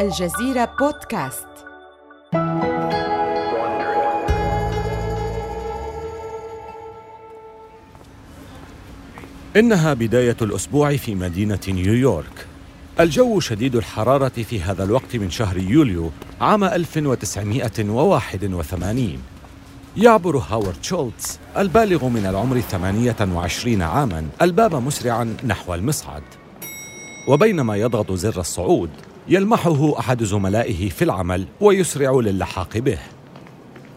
الجزيرة بودكاست. إنها بداية الأسبوع في مدينة نيويورك. الجو شديد الحرارة في هذا الوقت من شهر يوليو عام 1981 يعبر هاورد شولتز البالغ من العمر 28 عاما الباب مسرعا نحو المصعد. وبينما يضغط زر الصعود يلمحه أحد زملائه في العمل ويسرع للحاق به.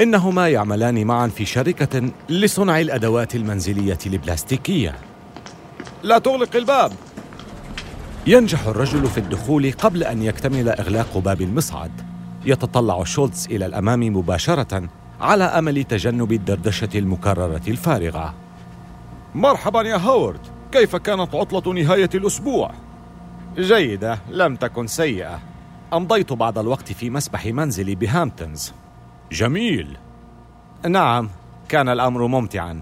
إنهما يعملان معا في شركة لصنع الأدوات المنزلية البلاستيكية. لا تغلق الباب. ينجح الرجل في الدخول قبل أن يكتمل إغلاق باب المصعد. يتطلع شولتز إلى الأمام مباشرة على أمل تجنب الدردشة المكررة الفارغة. مرحبا يا هاورد. كيف كانت عطلة نهاية الأسبوع؟ جيدة لم تكن سيئة. أمضيت بعض الوقت في مسبح منزلي بهامبتونز. جميل. نعم كان الأمر ممتعا.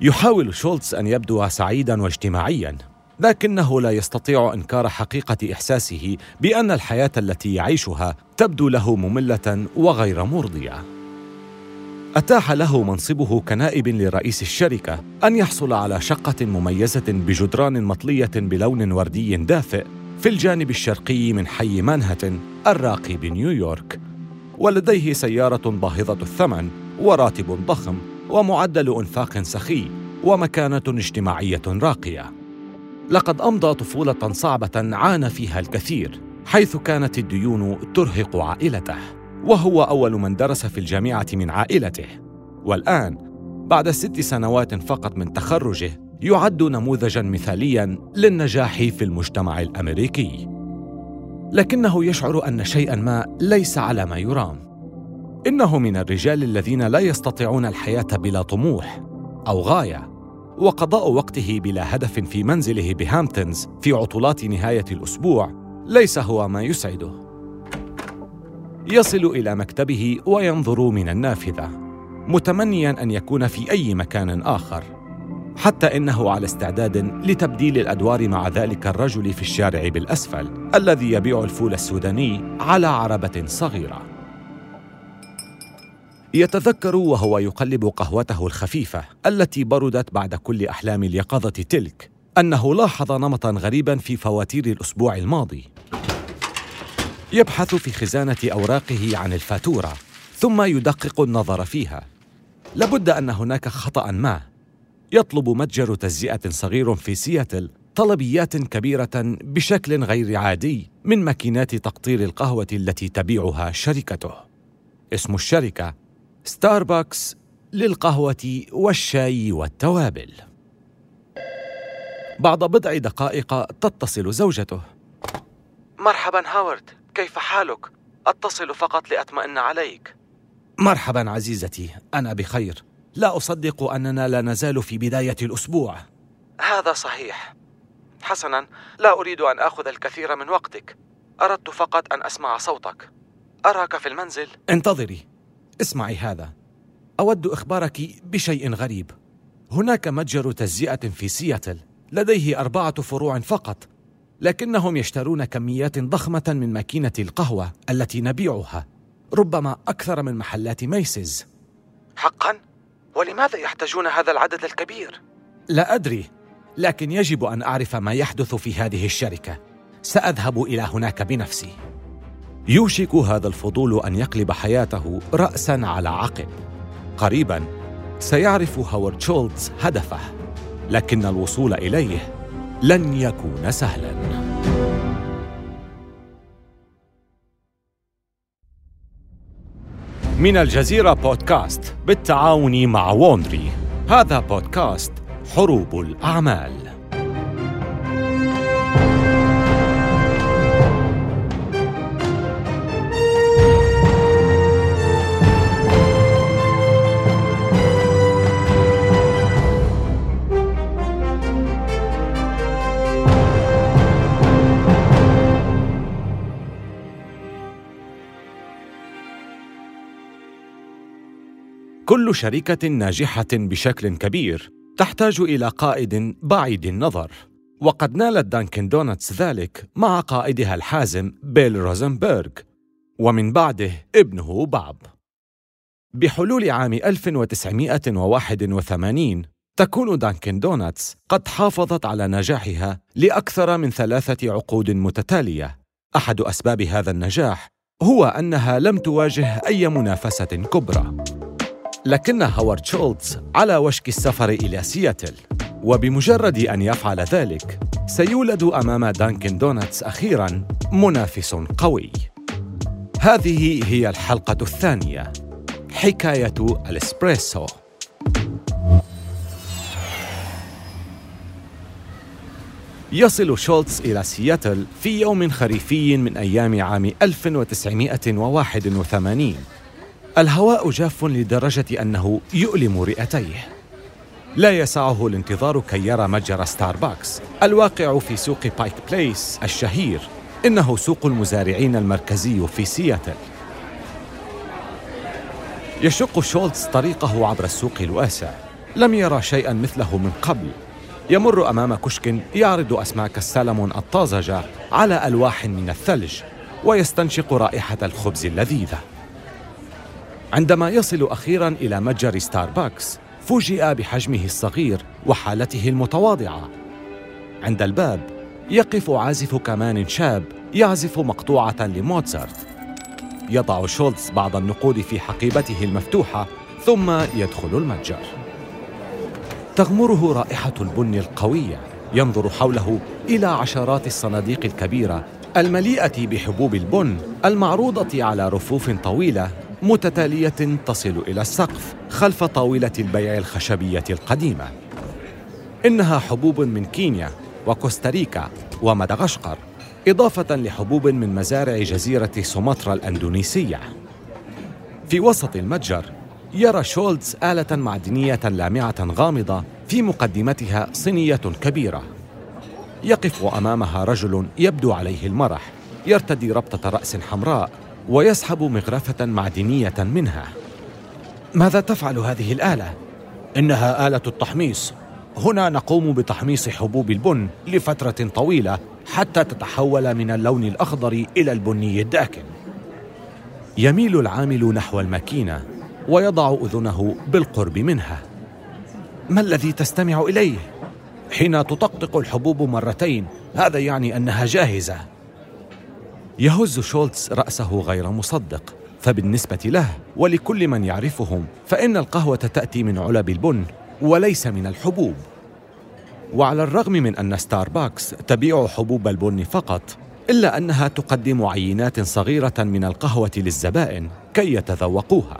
يحاول شولتز أن يبدو سعيدا واجتماعيا لكنه لا يستطيع إنكار حقيقة إحساسه بأن الحياة التي يعيشها تبدو له مملة وغير مرضية. أتاح له منصبه كنائب لرئيس الشركة أن يحصل على شقة مميزة بجدران مطلية بلون وردي دافئ في الجانب الشرقي من حي مانهاتن الراقي بنيويورك. ولديه سيارة باهظة الثمن وراتب ضخم ومعدل أنفاق سخي ومكانة اجتماعية راقية. لقد أمضى طفولة صعبة عانى فيها الكثير حيث كانت الديون ترهق عائلته. وهو أول من درس في الجامعة من عائلته. والآن بعد ست سنوات فقط من تخرجه يعد نموذجا مثاليا للنجاح في المجتمع الأمريكي. لكنه يشعر أن شيئا ما ليس على ما يرام. إنه من الرجال الذين لا يستطيعون الحياة بلا طموح أو غاية وقضاء وقته بلا هدف في منزله بهامبتونز في عطلات نهاية الأسبوع ليس هو ما يسعده. يصل إلى مكتبه وينظر من النافذة متمنيا أن يكون في أي مكان آخر حتى إنه على استعداد لتبديل الأدوار مع ذلك الرجل في الشارع بالأسفل الذي يبيع الفول السوداني على عربة صغيرة. يتذكر وهو يقلب قهوته الخفيفة التي بردت بعد كل أحلام اليقظة تلك أنه لاحظ نمطا غريبا في فواتير الأسبوع الماضي. يبحث في خزانة أوراقه عن الفاتورة ثم يدقق النظر فيها. لابد أن هناك خطأ ما. يطلب متجر تجزئة صغير في سياتل طلبيات كبيرة بشكل غير عادي من ماكينات تقطير القهوة التي تبيعها شركته. اسم الشركة ستاربكس للقهوة والشاي والتوابل. بعد بضع دقائق تتصل زوجته. مرحبا هاورد. كيف حالك؟ أتصل فقط لأطمئن عليك. مرحبا عزيزتي أنا بخير. لا أصدق أننا لا نزال في بداية الأسبوع. هذا صحيح. حسنا لا أريد أن آخذ الكثير من وقتك. أردت فقط أن أسمع صوتك. أراك في المنزل؟ انتظري. اسمعي هذا. أود إخبارك بشيء غريب. هناك متجر تجزئة في سياتل. لديه أربعة فروع فقط. لكنهم يشترون كميات ضخمة من ماكينة القهوة التي نبيعها ربما أكثر من محلات ميسز حقا؟ ولماذا يحتاجون هذا العدد الكبير؟ لا أدري لكن يجب أن أعرف ما يحدث في هذه الشركة. سأذهب إلى هناك بنفسي. يوشك هذا الفضول أن يقلب حياته راسا على عقب. قريبا سيعرف هوارد شولتز هدفه لكن الوصول إليه لن يكون سهلا. من الجزيرة بودكاست بالتعاون مع ووندري هذا بودكاست حروب الأعمال. كل شركة ناجحة بشكل كبير تحتاج إلى قائد بعيد النظر. وقد نالت دانكن دونتس ذلك مع قائدها الحازم بيل روزنبرغ ومن بعده ابنه باب. بحلول عام 1981 تكون دانكن دونتس قد حافظت على نجاحها لأكثر من ثلاثة عقود متتالية. أحد أسباب هذا النجاح هو أنها لم تواجه أي منافسة كبرى. لكن هوارد شولتز على وشك السفر إلى سياتل. وبمجرد أن يفعل ذلك سيولد أمام دانكن دونتس أخيراً منافس قوي. هذه هي الحلقة الثانية. حكاية الإسبريسو. يصل شولتز إلى سياتل في يوم خريفي من أيام عام 1981 الهواء جاف لدرجة أنه يؤلم رئتيه. لا يسعه الانتظار كي يرى متجر ستاربكس الواقع في سوق بايك بليس الشهير. إنه سوق المزارعين المركزي في سياتل. يشق شولتز طريقه عبر السوق الواسع. لم يرى شيئا مثله من قبل. يمر أمام كشك يعرض أسماك السلمون الطازجة على ألواح من الثلج ويستنشق رائحة الخبز اللذيذة. عندما يصل أخيرا إلى متجر ستاربكس فوجئ بحجمه الصغير وحالته المتواضعة. عند الباب يقف عازف كمان شاب يعزف مقطوعة لموتسارت. يضع شولتز بعض النقود في حقيبته المفتوحة ثم يدخل المتجر. تغمره رائحة البن القوية ينظر حوله إلى عشرات الصناديق الكبيرة المليئة بحبوب البن المعروضة على رفوف طويلة متتالية تصل إلى السقف خلف طاولة البيع الخشبية القديمة. إنها حبوب من كينيا وكوستاريكا ومدغشقر إضافة لحبوب من مزارع جزيرة سومطرة الأندونيسية. في وسط المتجر يرى شولتز آلة معدنية لامعة غامضة في مقدمتها صينية كبيرة. يقف أمامها رجل يبدو عليه المرح يرتدي ربطة رأس حمراء. ويسحب مغرفة معدنية منها. ماذا تفعل هذه الآلة؟ إنها آلة التحميص. هنا نقوم بتحميص حبوب البن لفترة طويلة حتى تتحول من اللون الأخضر إلى البني الداكن. يميل العامل نحو الماكينة ويضع أذنه بالقرب منها. ما الذي تستمع إليه؟ حين تطقطق الحبوب مرتين هذا يعني أنها جاهزة. يهز شولتز رأسه غير مصدق. فبالنسبة له ولكل من يعرفهم فإن القهوة تأتي من علب البن وليس من الحبوب. وعلى الرغم من أن ستاربكس تبيع حبوب البن فقط إلا أنها تقدم عينات صغيرة من القهوة للزبائن كي يتذوقوها.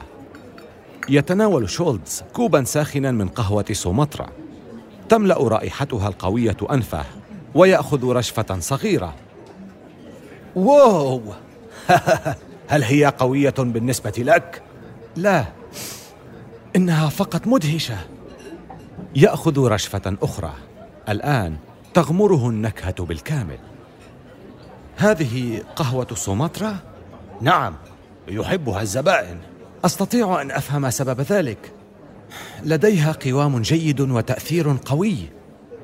يتناول شولتز كوبا ساخنا من قهوة سومطرة تملأ رائحتها القوية أنفه ويأخذ رشفة صغيرة واو. هل هي قوية بالنسبة لك؟ لا. إنها فقط مدهشة. يأخذ رشفة أخرى. الآن تغمره النكهة بالكامل. هذه قهوة سومطرة؟ نعم يحبها الزبائن. أستطيع أن أفهم سبب ذلك. لديها قوام جيد وتأثير قوي.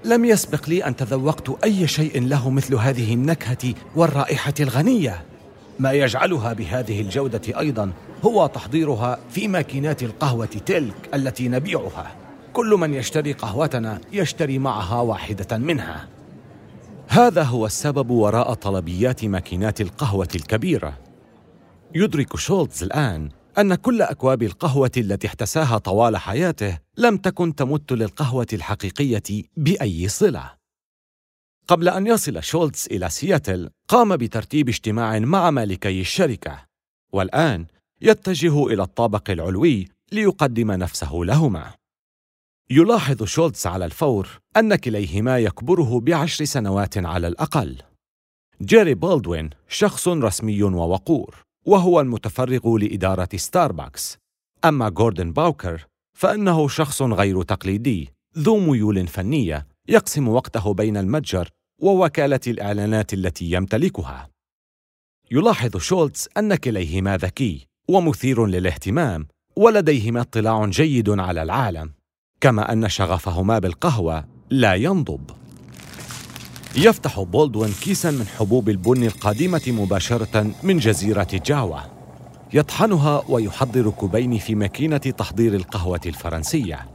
لم يسبق لي أن تذوقت أي شيء له مثل هذه النكهة والرائحة الغنية. ما يجعلها بهذه الجودة أيضا هو تحضيرها في ماكينات القهوة تلك التي نبيعها. كل من يشتري قهوتنا يشتري معها واحدة منها. هذا هو السبب وراء طلبيات ماكينات القهوة الكبيرة. يدرك شولتز الآن أن كل أكواب القهوة التي احتساها طوال حياته لم تكن تمت للقهوة الحقيقية بأي صلة. قبل أن يصل شولتز إلى سياتل، قام بترتيب اجتماع مع مالكي الشركة، والآن يتجه إلى الطابق العلوي ليقدم نفسه لهما. يلاحظ شولتز على الفور أن كليهما يكبره بعشر سنوات على الأقل. جيري بالدوين شخص رسمي ووقور، وهو المتفرغ لإدارة ستاربكس أما جوردن باوكر فإنه شخص غير تقليدي ذو ميول فنية يقسم وقته بين المتجر ووكالة الإعلانات التي يمتلكها. يلاحظ شولتز أن كليهما ذكي ومثير للاهتمام ولديهما اطلاع جيد على العالم كما أن شغفهما بالقهوة لا ينضب. يفتح بولدوين كيسا من حبوب البن القادمة مباشرة من جزيرة جاوا يطحنها ويحضر كوبين في ماكينة تحضير القهوة الفرنسية.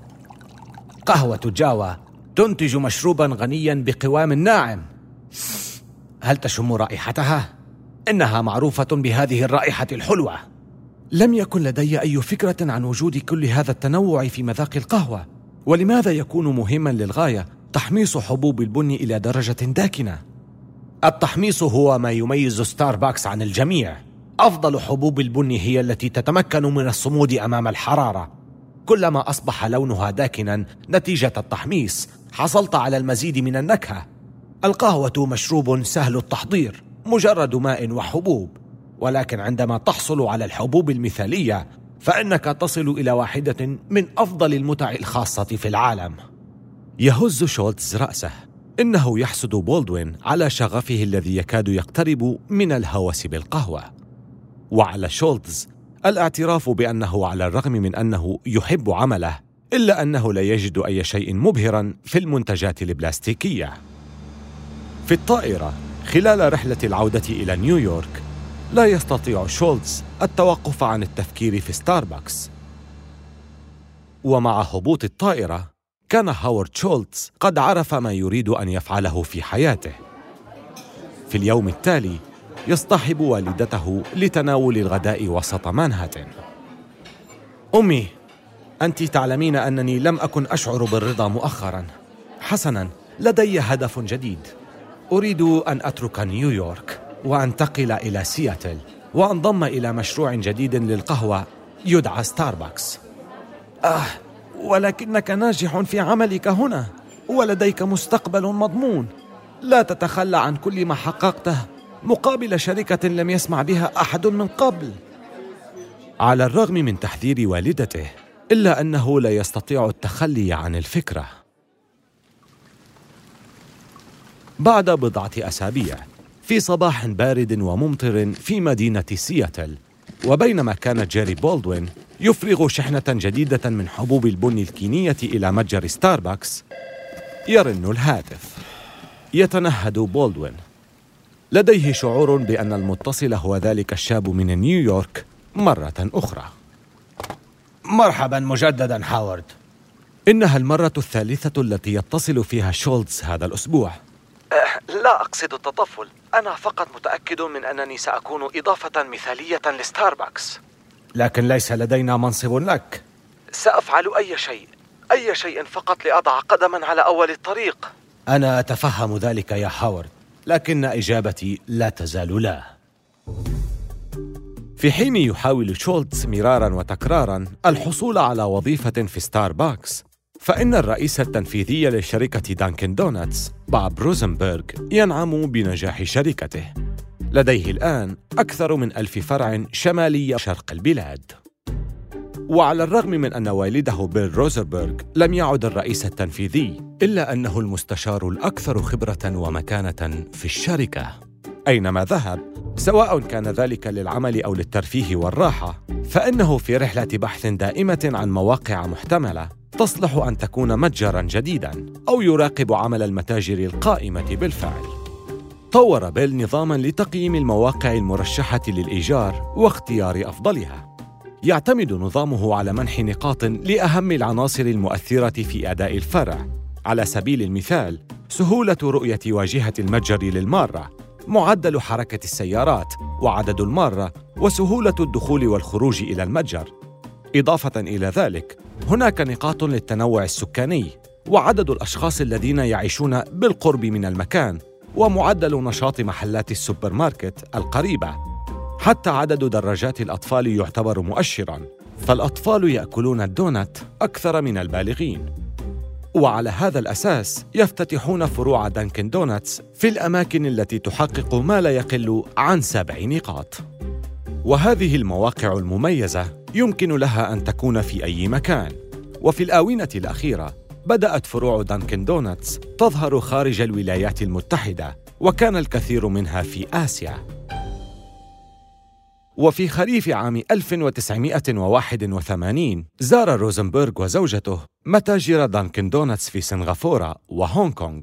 قهوة جاوا تنتج مشروبا غنيا بقوام ناعم. هل تشم رائحتها؟ إنها معروفة بهذه الرائحة الحلوة. لم يكن لدي أي فكرة عن وجود كل هذا التنوع في مذاق القهوة. ولماذا يكون مهما للغاية؟ تحميص حبوب البن إلى درجة داكنة؟ التحميص هو ما يميز ستاربكس عن الجميع. أفضل حبوب البن هي التي تتمكن من الصمود أمام الحرارة. كلما أصبح لونها داكنا نتيجة التحميص. حصلت على المزيد من النكهة. القهوة مشروب سهل التحضير مجرد ماء وحبوب. ولكن عندما تحصل على الحبوب المثالية فإنك تصل إلى واحدة من أفضل المتع الخاصة في العالم. يهز شولتز رأسه. إنه يحسد بولدوين على شغفه الذي يكاد يقترب من الهوس بالقهوة. وعلى شولتز الاعتراف بأنه على الرغم من أنه يحب عمله إلا أنه لا يجد أي شيء مبهرا في المنتجات البلاستيكية. في الطائرة خلال رحلة العودة إلى نيويورك لا يستطيع شولتز التوقف عن التفكير في ستاربكس. ومع هبوط الطائرة كان هاورد شولتز قد عرف ما يريد أن يفعله في حياته. في اليوم التالي يصطحب والدته لتناول الغداء وسط مانهاتن. أمي أنت تعلمين أنني لم أكن أشعر بالرضا مؤخرا. حسنا لدي هدف جديد. أريد أن أترك نيويورك وأنتقل إلى سياتل وأنضم إلى مشروع جديد للقهوة يدعى ستاربكس. آه ولكنك ناجح في عملك هنا. ولديك مستقبل مضمون. لا تتخلى عن كل ما حققته. مقابل شركة لم يسمع بها أحد من قبل. على الرغم من تحذير والدته إلا أنه لا يستطيع التخلي عن الفكرة. بعد بضعة أسابيع في صباح بارد وممطر في مدينة سياتل وبينما كان جيري بولدوين يفرغ شحنة جديدة من حبوب البن الكينية إلى متجر ستاربكس يرن الهاتف. يتنهد بولدوين. لديه شعور بأن المتصل هو ذلك الشاب من نيويورك مرة أخرى. مرحبا مجددا هاورد. إنها المرة الثالثة التي يتصل فيها شولتز هذا الأسبوع. أه، لا أقصد التطفل. أنا فقط متأكد من أنني سأكون إضافة مثالية لستاربكس. لكن ليس لدينا منصب لك. سأفعل أي شيء أي شيء فقط لأضع قدما على أول الطريق. أنا أتفهم ذلك يا هاورد لكن إجابتي لا تزال لا. في حين يحاول شولتز مرارا وتكرارا الحصول على وظيفة في ستاربكس فإن الرئيس التنفيذي لشركة دانكن دونتس باب روزنبرغ ينعم بنجاح شركته. لديه الآن أكثر من ألف فرع شمالي شرق البلاد. وعلى الرغم من أن والده بيل روزنبرغ لم يعد الرئيس التنفيذي إلا أنه المستشار الأكثر خبرة ومكانة في الشركة. أينما ذهب سواء كان ذلك للعمل أو للترفيه والراحة فإنه في رحلة بحث دائمة عن مواقع محتملة تصلح أن تكون متجرا جديدا أو يراقب عمل المتاجر القائمة بالفعل. طور بيل نظاما لتقييم المواقع المرشحة للإيجار واختيار أفضلها. يعتمد نظامه على منح نقاط لأهم العناصر المؤثرة في أداء الفرع. على سبيل المثال سهولة رؤية واجهة المتجر للمارة معدل حركة السيارات وعدد المارة وسهولة الدخول والخروج إلى المتجر. إضافة إلى ذلك هناك نقاط للتنوع السكاني وعدد الأشخاص الذين يعيشون بالقرب من المكان ومعدل نشاط محلات السوبر ماركت القريبة. حتى عدد دراجات الأطفال يعتبر مؤشراً فالأطفال يأكلون الدونت أكثر من البالغين. وعلى هذا الأساس يفتتحون فروع دانكن دونتس في الأماكن التي تحقق ما لا يقل عن سبع نقاط. وهذه المواقع المميزة يمكن لها أن تكون في أي مكان. وفي الآونة الأخيرة بدأت فروع دانكن دونتس تظهر خارج الولايات المتحدة وكان الكثير منها في آسيا. وفي خريف عام 1981 زار روزنبرغ وزوجته متاجر دانكن دونتس في سنغافورة وهونغ كونغ.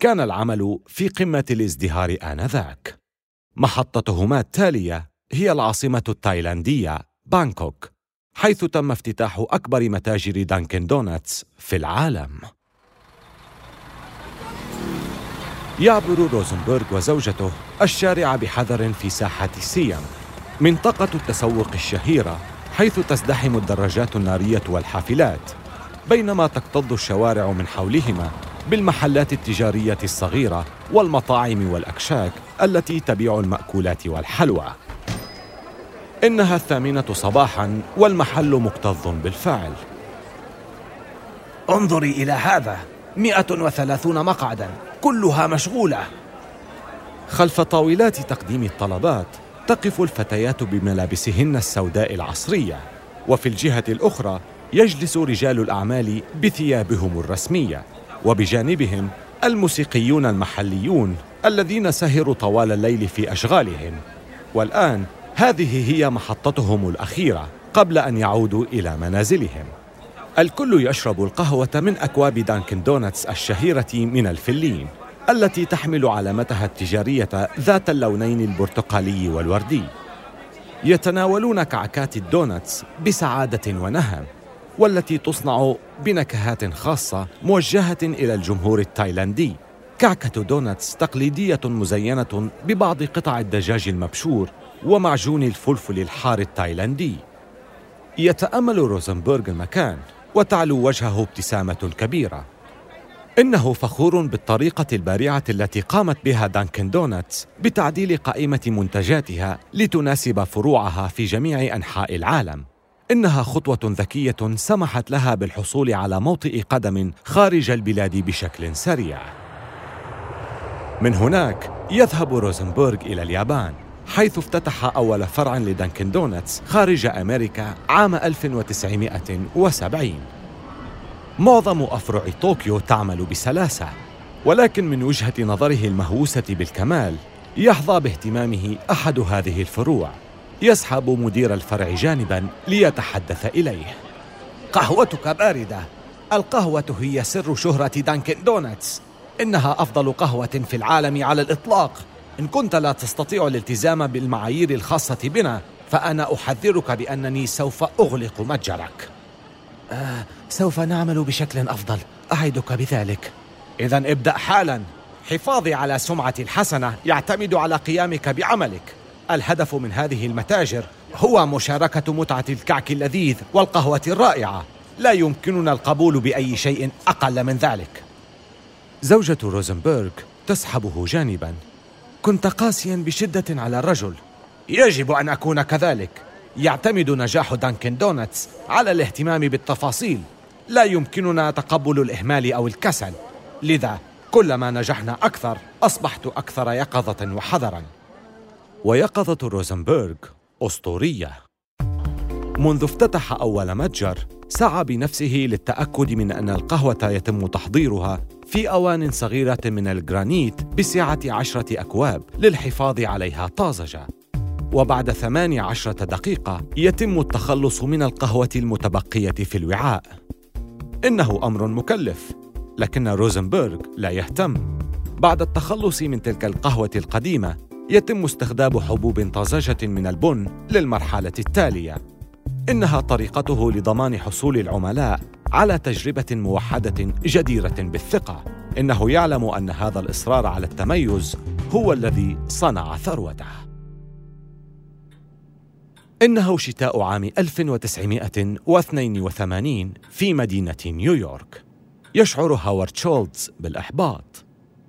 كان العمل في قمة الازدهار آنذاك. محطتهما التالية هي العاصمة التايلاندية بانكوك. حيث تم افتتاح أكبر متاجر دانكن دونتس في العالم. يعبر روزنبرغ وزوجته الشارع بحذر في ساحة سيام منطقة التسوق الشهيرة حيث تزدحم الدراجات النارية والحافلات بينما تكتظ الشوارع من حولهما بالمحلات التجارية الصغيرة والمطاعم والأكشاك التي تبيع المأكولات والحلوى. إنها الثامنة صباحاً والمحل مكتظ بالفعل انظري إلى هذا مئة وثلاثون مقعداً كلها مشغولة. خلف طاولات تقديم الطلبات تقف الفتيات بملابسهن السوداء العصرية وفي الجهة الأخرى يجلس رجال الأعمال بثيابهم الرسمية وبجانبهم الموسيقيون المحليون الذين سهروا طوال الليل في أشغالهم. والآن هذه هي محطتهم الأخيرة قبل أن يعودوا إلى منازلهم. الكل يشرب القهوة من أكواب دانكن دونتس الشهيرة من الفلين التي تحمل علامتها التجارية ذات اللونين البرتقالي والوردي. يتناولون كعكات الدونتس بسعادة ونهم والتي تصنع بنكهات خاصة موجهة إلى الجمهور التايلاندي. كعكة دونتس تقليدية مزينة ببعض قطع الدجاج المبشور ومعجون الفلفل الحار التايلاندي. يتأمل روزنبرغ المكان وتعلو وجهه ابتسامة كبيرة. إنه فخور بالطريقة البارعة التي قامت بها دانكن دونتس بتعديل قائمة منتجاتها لتناسب فروعها في جميع أنحاء العالم. إنها خطوة ذكية سمحت لها بالحصول على موطئ قدم خارج البلاد بشكل سريع. من هناك يذهب روزنبورغ إلى اليابان. حيث افتتح أول فرع لدانكن دونتس خارج أمريكا عام 1970 معظم أفرع طوكيو تعمل بسلاسة ولكن من وجهة نظره المهووسة بالكمال يحظى باهتمامه أحد هذه الفروع. يسحب مدير الفرع جانبا ليتحدث إليه. قهوتك باردة. القهوة هي سر شهرة دانكن دونتس. إنها أفضل قهوة في العالم على الإطلاق. إن كنت لا تستطيع الالتزام بالمعايير الخاصة بنا فأنا أحذرك بأنني سوف أغلق متجرك. آه سوف نعمل بشكل أفضل. أعدك بذلك. إذا ابدأ حالا. حفاظي على سمعتي الحسنة يعتمد على قيامك بعملك. الهدف من هذه المتاجر هو مشاركة متعة الكعك اللذيذ والقهوة الرائعة. لا يمكننا القبول بأي شيء أقل من ذلك. زوجة روزنبرغ تسحبه جانبا. كنت قاسيا بشدة على الرجل. يجب أن أكون كذلك. يعتمد نجاح دانكن دونتس على الاهتمام بالتفاصيل. لا يمكننا تقبل الإهمال أو الكسل. لذا كلما نجحنا أكثر أصبحت أكثر يقظة وحذرا. ويقظة روزنبرغ أسطورية. منذ افتتح أول متجر سعى بنفسه للتأكد من أن القهوة يتم تحضيرها في أوان صغيرة من الجرانيت بسعة عشرة أكواب للحفاظ عليها طازجة. وبعد ثمان عشرة دقيقة يتم التخلص من القهوة المتبقية في الوعاء. إنه أمر مكلف لكن روزنبرغ لا يهتم. بعد التخلص من تلك القهوة القديمة يتم استخدام حبوب طازجة من البن للمرحلة التالية. إنها طريقته لضمان حصول العملاء على تجربة موحدة جديرة بالثقة. إنه يعلم أن هذا الإصرار على التميز هو الذي صنع ثروته. إنه شتاء عام 1982 في مدينة نيويورك. يشعر هاورد شولتز بالإحباط.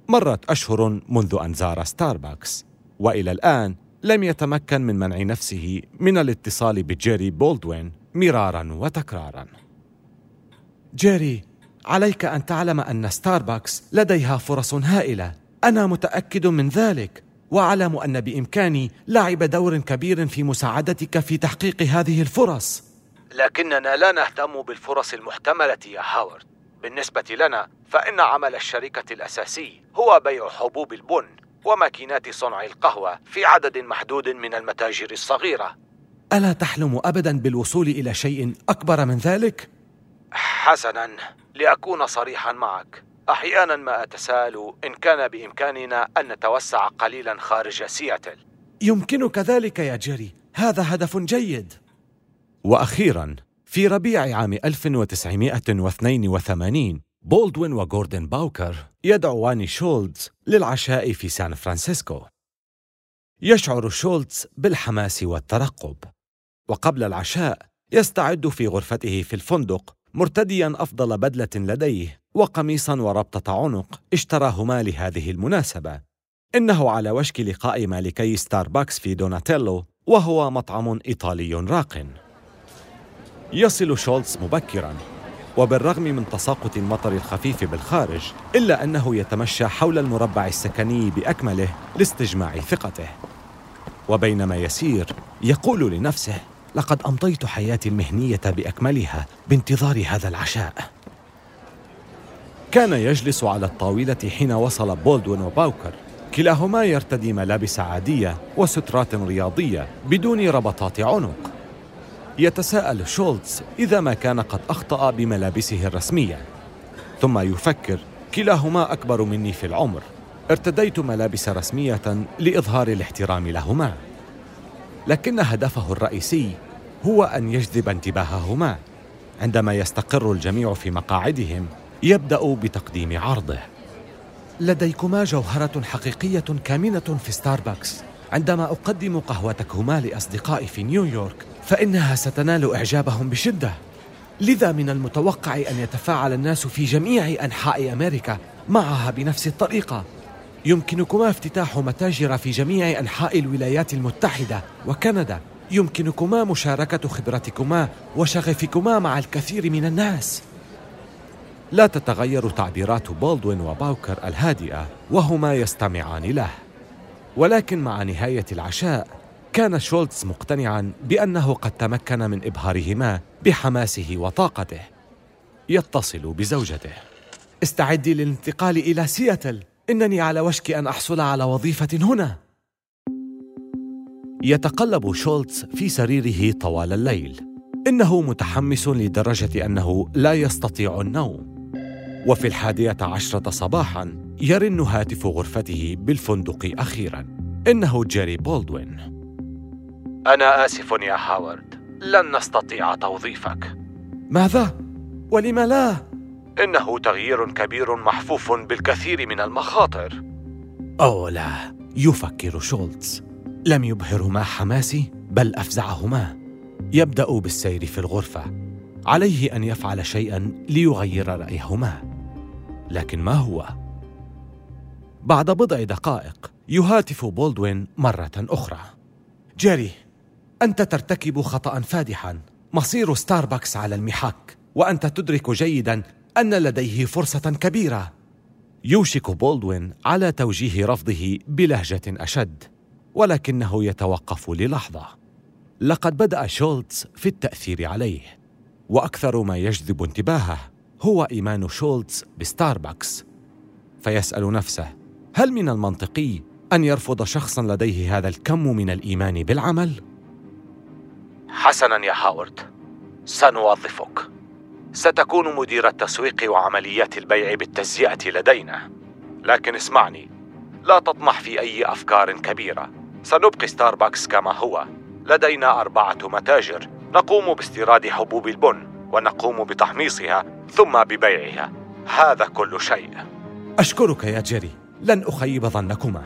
مرت أشهر منذ أن زار ستاربكس. وإلى الآن لم يتمكن من منع نفسه من الاتصال بجيري بولدوين مرارا وتكرارا. جيري عليك أن تعلم أن ستاربكس لديها فرص هائلة. أنا متأكد من ذلك وأعلم أن بإمكاني لعب دور كبير في مساعدتك في تحقيق هذه الفرص. لكننا لا نهتم بالفرص المحتملة يا هاورد. بالنسبة لنا فإن عمل الشركة الأساسي هو بيع حبوب البن. وماكينات صنع القهوة في عدد محدود من المتاجر الصغيرة. ألا تحلم أبدا بالوصول إلى شيء أكبر من ذلك؟ حسنا لأكون صريحا معك. أحيانا ما أتساءل إن كان بإمكاننا أن نتوسع قليلا خارج سياتل. يمكنك ذلك يا جيري. هذا هدف جيد. وأخيرا في ربيع عام 1982 بولدوين وغوردن باوكر يدعوان شولتز للعشاء في سان فرانسيسكو. يشعر شولتز بالحماس والترقب. وقبل العشاء يستعد في غرفته في الفندق مرتديا أفضل بدلة لديه وقميصا وربطة عنق اشتراهما لهذه المناسبة. إنه على وشك لقاء مالكي ستاربكس في دوناتيلو وهو مطعم إيطالي راق. يصل شولتز مبكرا. وبالرغم من تساقط المطر الخفيف بالخارج إلا أنه يتمشى حول المربع السكني بأكمله لاستجماع ثقته. وبينما يسير يقول لنفسه لقد أمضيت حياتي المهنية بأكملها بانتظار هذا العشاء. كان يجلس على الطاولة حين وصل بولدوين وباوكر. كلاهما يرتدي ملابس عادية وسترات رياضية بدون ربطات عنق. يتساءل شولتز إذا ما كان قد أخطأ بملابسه الرسمية. ثم يفكر كلاهما أكبر مني في العمر. ارتديت ملابس رسمية لإظهار الاحترام لهما. لكن هدفه الرئيسي هو أن يجذب انتباههما. عندما يستقر الجميع في مقاعدهم يبدأ بتقديم عرضه. لديكما جوهرة حقيقية كامنة في ستاربكس. عندما أقدم قهوتكما لأصدقائي في نيويورك فإنها ستنال إعجابهم بشدة. لذا من المتوقع أن يتفاعل الناس في جميع أنحاء أمريكا معها بنفس الطريقة. يمكنكما افتتاح متاجر في جميع أنحاء الولايات المتحدة وكندا. يمكنكما مشاركة خبرتكما وشغفكما مع الكثير من الناس. لا تتغير تعبيرات بولدوين وباوكر الهادئة وهما يستمعان له. ولكن مع نهاية العشاء كان شولتز مقتنعا بأنه قد تمكن من إبهارهما بحماسه وطاقته. يتصل بزوجته. استعدي للانتقال إلى سياتل. إنني على وشك أن أحصل على وظيفة هنا. يتقلب شولتز في سريره طوال الليل. إنه متحمس لدرجة أنه لا يستطيع النوم. وفي الحادية عشرة صباحا يرن هاتف غرفته بالفندق أخيرا. إنه جيري بولدوين. أنا آسف يا هاورد. لن نستطيع توظيفك. ماذا؟ ولم لا؟ إنه تغيير كبير محفوف بالكثير من المخاطر. أو لا يفكر شولتز. لم يبهرهما حماسي بل أفزعهما. يبدأ بالسير في الغرفة. عليه أن يفعل شيئا ليغير رأيهما. لكن ما هو؟ بعد بضع دقائق يهاتف بولدوين مرة أخرى. جيري أنت ترتكب خطأ فادحا. مصير ستاربكس على المحك وأنت تدرك جيدا أن لديه فرصة كبيرة. يوشك بولدوين على توجيه رفضه بلهجة أشد ولكنه يتوقف للحظة. لقد بدأ شولتز في التأثير عليه وأكثر ما يجذب انتباهه هو إيمان شولتز بستاربكس. فيسأل نفسه هل من المنطقي أن يرفض شخصا لديه هذا الكم من الإيمان بالعمل؟ حسنا يا هاورد. سنوظفك. ستكون مدير التسويق وعمليات البيع بالتجزئة لدينا. لكن اسمعني لا تطمح في أي أفكار كبيرة. سنبقي ستاربكس كما هو. لدينا أربعة متاجر. نقوم باستيراد حبوب البن ونقوم بتحميصها ثم ببيعها. هذا كل شيء. أشكرك يا جيري. لن أخيب ظنكما.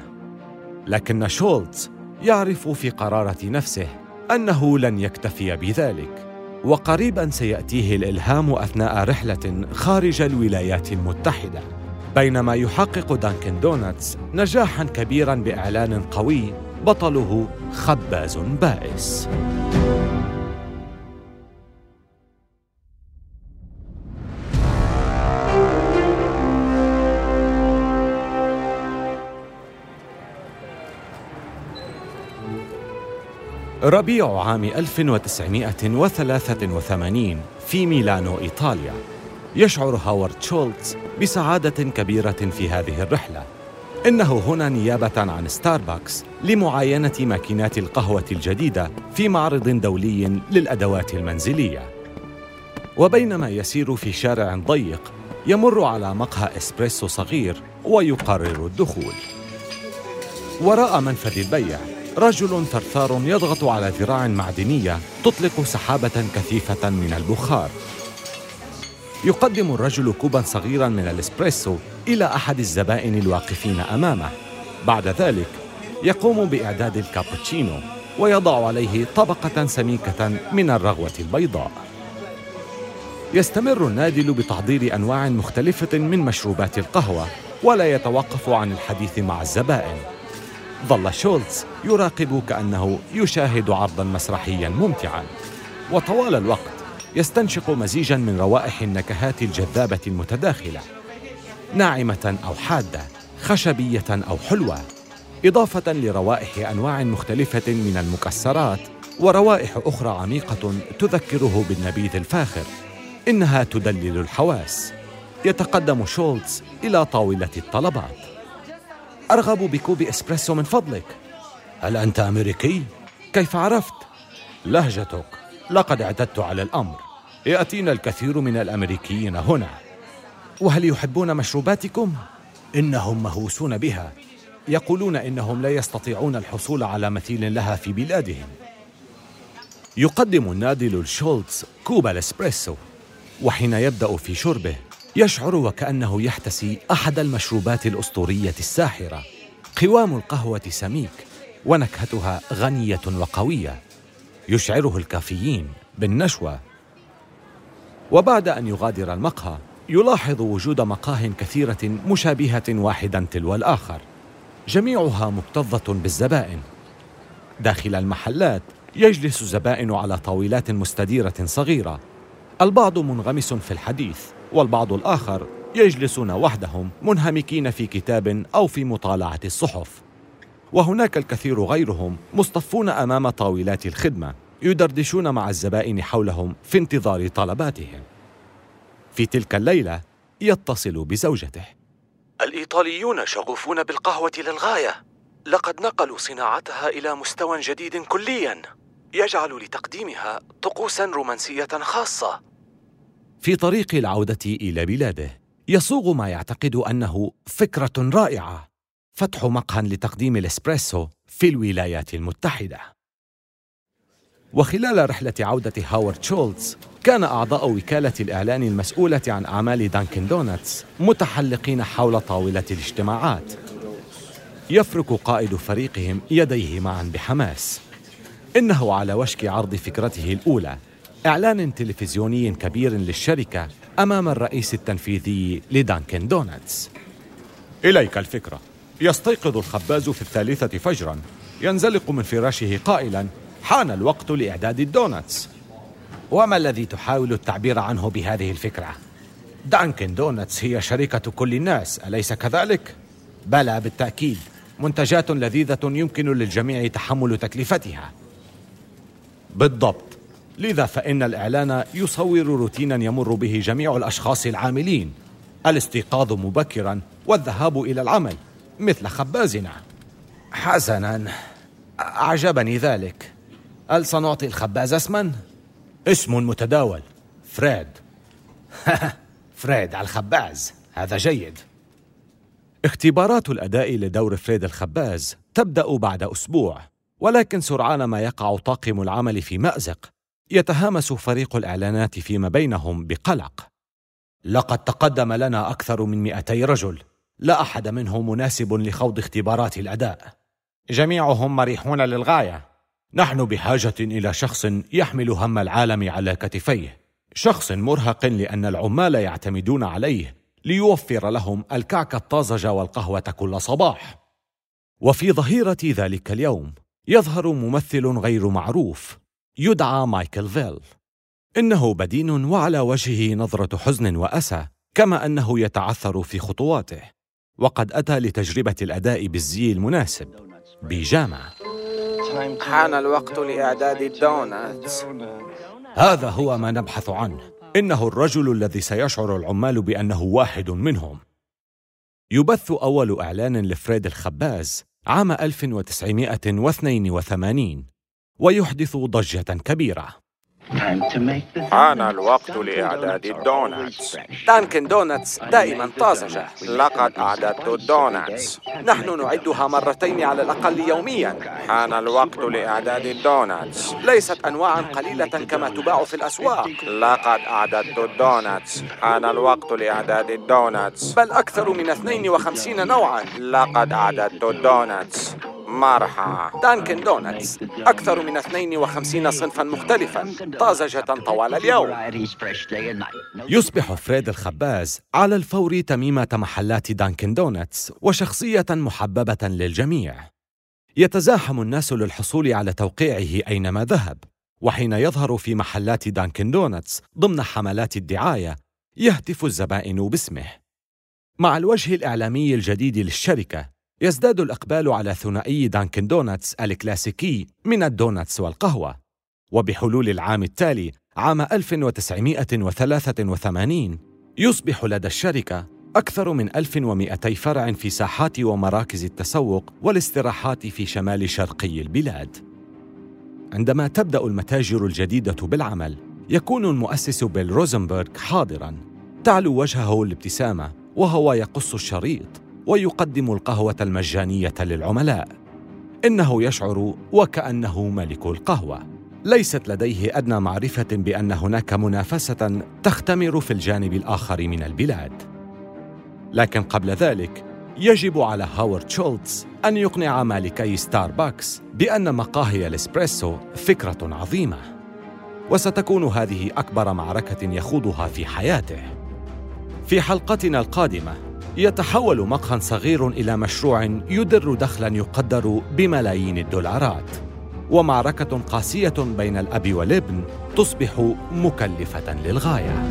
لكن شولتز يعرف في قرارة نفسه أنه لن يكتفي بذلك وقريبا سيأتيه الإلهام أثناء رحلة خارج الولايات المتحدة. بينما يحقق دانكن دوناتس نجاحا كبيرا بإعلان قوي بطله خباز بائس. ربيع عام 1983 في ميلانو إيطاليا. يشعر هاورد شولتز بسعادة كبيرة في هذه الرحلة. إنه هنا نيابة عن ستاربكس لمعاينة ماكينات القهوة الجديدة في معرض دولي للأدوات المنزلية. وبينما يسير في شارع ضيق يمر على مقهى إسبريسو صغير ويقرر الدخول. وراء منفذ البيع رجل ثرثار يضغط على ذراع معدنية تطلق سحابة كثيفة من البخار. يقدم الرجل كوبا صغيرا من الإسبريسو إلى أحد الزبائن الواقفين أمامه. بعد ذلك يقوم بإعداد الكابتشينو ويضع عليه طبقة سميكة من الرغوة البيضاء. يستمر النادل بتحضير أنواع مختلفة من مشروبات القهوة ولا يتوقف عن الحديث مع الزبائن. ظل شولتز يراقب كأنه يشاهد عرضا مسرحيا ممتعا. وطوال الوقت يستنشق مزيجا من روائح النكهات الجذابة المتداخلة. ناعمة أو حادة خشبية أو حلوة. إضافة لروائح أنواع مختلفة من المكسرات وروائح أخرى عميقة تذكره بالنبيذ الفاخر. إنها تدلل الحواس. يتقدم شولتز إلى طاولة الطلبات. أرغب بكوب إسبريسو من فضلك هل أنت أمريكي؟ كيف عرفت؟ لهجتك لقد اعتدت على الأمر يأتينا الكثير من الأمريكيين هنا وهل يحبون مشروباتكم؟ إنهم مهووسون بها يقولون إنهم لا يستطيعون الحصول على مثيل لها في بلادهم يقدم النادل الشولتز كوب الإسبريسو وحين يبدأ في شربه يشعر وكأنه يحتسي أحد المشروبات الأسطورية الساحرة قوام القهوة سميك ونكهتها غنية وقوية يشعره الكافيين بالنشوة. وبعد أن يغادر المقهى يلاحظ وجود مقاه كثيرة مشابهة واحدا تلو الآخر جميعها مكتظة بالزبائن. داخل المحلات يجلس الزبائن على طاولات مستديرة صغيرة البعض منغمس في الحديث. والبعض الآخر يجلسون وحدهم منهمكين في كتاب أو في مطالعة الصحف. وهناك الكثير غيرهم مصطفون أمام طاولات الخدمة يدردشون مع الزبائن حولهم في انتظار طلباتهم. في تلك الليلة يتصل بزوجته. الإيطاليون شغوفون بالقهوة للغاية. لقد نقلوا صناعتها إلى مستوى جديد كلياً. يجعل لتقديمها طقوساً رومانسية خاصة. في طريق العودة إلى بلاده. يصوغ ما يعتقد أنه فكرة رائعة. فتح مقهى لتقديم الإسبريسو في الولايات المتحدة. وخلال رحلة عودة هاورد شولتز كان أعضاء وكالة الإعلان المسؤولة عن أعمال دانكن دونتس متحلقين حول طاولة الاجتماعات. يفرك قائد فريقهم يديه معا بحماس. إنه على وشك عرض فكرته الأولى. إعلان تلفزيوني كبير للشركة أمام الرئيس التنفيذي لدانكن دونتس. إليك الفكرة. يستيقظ الخباز في الثالثة فجرا. ينزلق من فراشه قائلا حان الوقت لإعداد الدونتس. وما الذي تحاول التعبير عنه بهذه الفكرة؟ دانكن دونتس هي شركة كل الناس أليس كذلك؟ بلى بالتأكيد. منتجات لذيذة يمكن للجميع تحمل تكلفتها. بالضبط. لذا فإن الإعلان يصور روتينا يمر به جميع الأشخاص العاملين. الاستيقاظ مبكرا والذهاب إلى العمل مثل خبازنا. حسنا. أعجبني ذلك. هل سنعطي الخباز اسما؟ اسم متداول. فريد. فريد على الخباز. هذا جيد. اختبارات الأداء لدور فريد الخباز تبدأ بعد أسبوع ولكن سرعان ما يقع طاقم العمل في مأزق. يتهامس فريق الإعلانات فيما بينهم بقلق. لقد تقدم لنا أكثر من 200 رجل لا أحد منهم مناسب لخوض اختبارات الأداء. جميعهم مريحون للغاية. نحن بحاجة إلى شخص يحمل هم العالم على كتفيه. شخص مرهق لأن العمال يعتمدون عليه ليوفر لهم الكعك الطازج والقهوة كل صباح. وفي ظهيرة ذلك اليوم يظهر ممثل غير معروف يدعى مايكل فيل. إنه بدين وعلى وجهه نظرة حزن وأسى كما أنه يتعثر في خطواته وقد أتى لتجربة الأداء بالزي المناسب بيجامة حان الوقت لإعداد الدوناتس هذا هو ما نبحث عنه. إنه الرجل الذي سيشعر العمال بأنه واحد منهم. يبث أول إعلان لفريد الخباز عام 1982 ويحدث ضجة كبيرة. حان الوقت لإعداد الدوناتس. دانكن دونتس دائما طازجة. لقد أعددت الدوناتس. نحن نعدها مرتين على الأقل يوميا. حان الوقت لإعداد الدوناتس. ليست أنواعا قليلة كما تباع في الأسواق. لقد أعددت الدوناتس. حان الوقت لإعداد الدوناتس. بل أكثر من 52 نوعا. لقد أعددت الدوناتس. مرحى دانكن دونتس أكثر من 52 صنفا مختلفا طازجة طوال اليوم. يصبح فريد الخباز على الفور تميمة محلات دانكن دونتس وشخصية محببة للجميع. يتزاحم الناس للحصول على توقيعه أينما ذهب وحين يظهر في محلات دانكن دونتس ضمن حملات الدعاية يهتف الزبائن باسمه. مع الوجه الإعلامي الجديد للشركة يزداد الإقبال على ثنائي دانكن دونتس الكلاسيكي من الدونتس والقهوة وبحلول العام التالي عام 1983 يصبح لدى الشركة أكثر من 1200 فرع في ساحات ومراكز التسوق والاستراحات في شمال شرقي البلاد. عندما تبدأ المتاجر الجديدة بالعمل، يكون المؤسس بيل روزنبرغ حاضراً. تعلو وجهه الابتسامة وهو يقص الشريط ويقدم القهوة المجانية للعملاء. إنه يشعر وكأنه ملك القهوة. ليست لديه أدنى معرفة بأن هناك منافسة تختمر في الجانب الآخر من البلاد. لكن قبل ذلك يجب على هاورد شولتز أن يقنع مالكي ستاربكس بأن مقاهي الإسبريسو فكرة عظيمة وستكون هذه أكبر معركة يخوضها في حياته في حلقتنا القادمة يتحول مقهى صغير إلى مشروع يدر دخلا يقدر بملايين الدولارات. ومعركة قاسية بين الأب والابن تصبح مكلفة للغاية.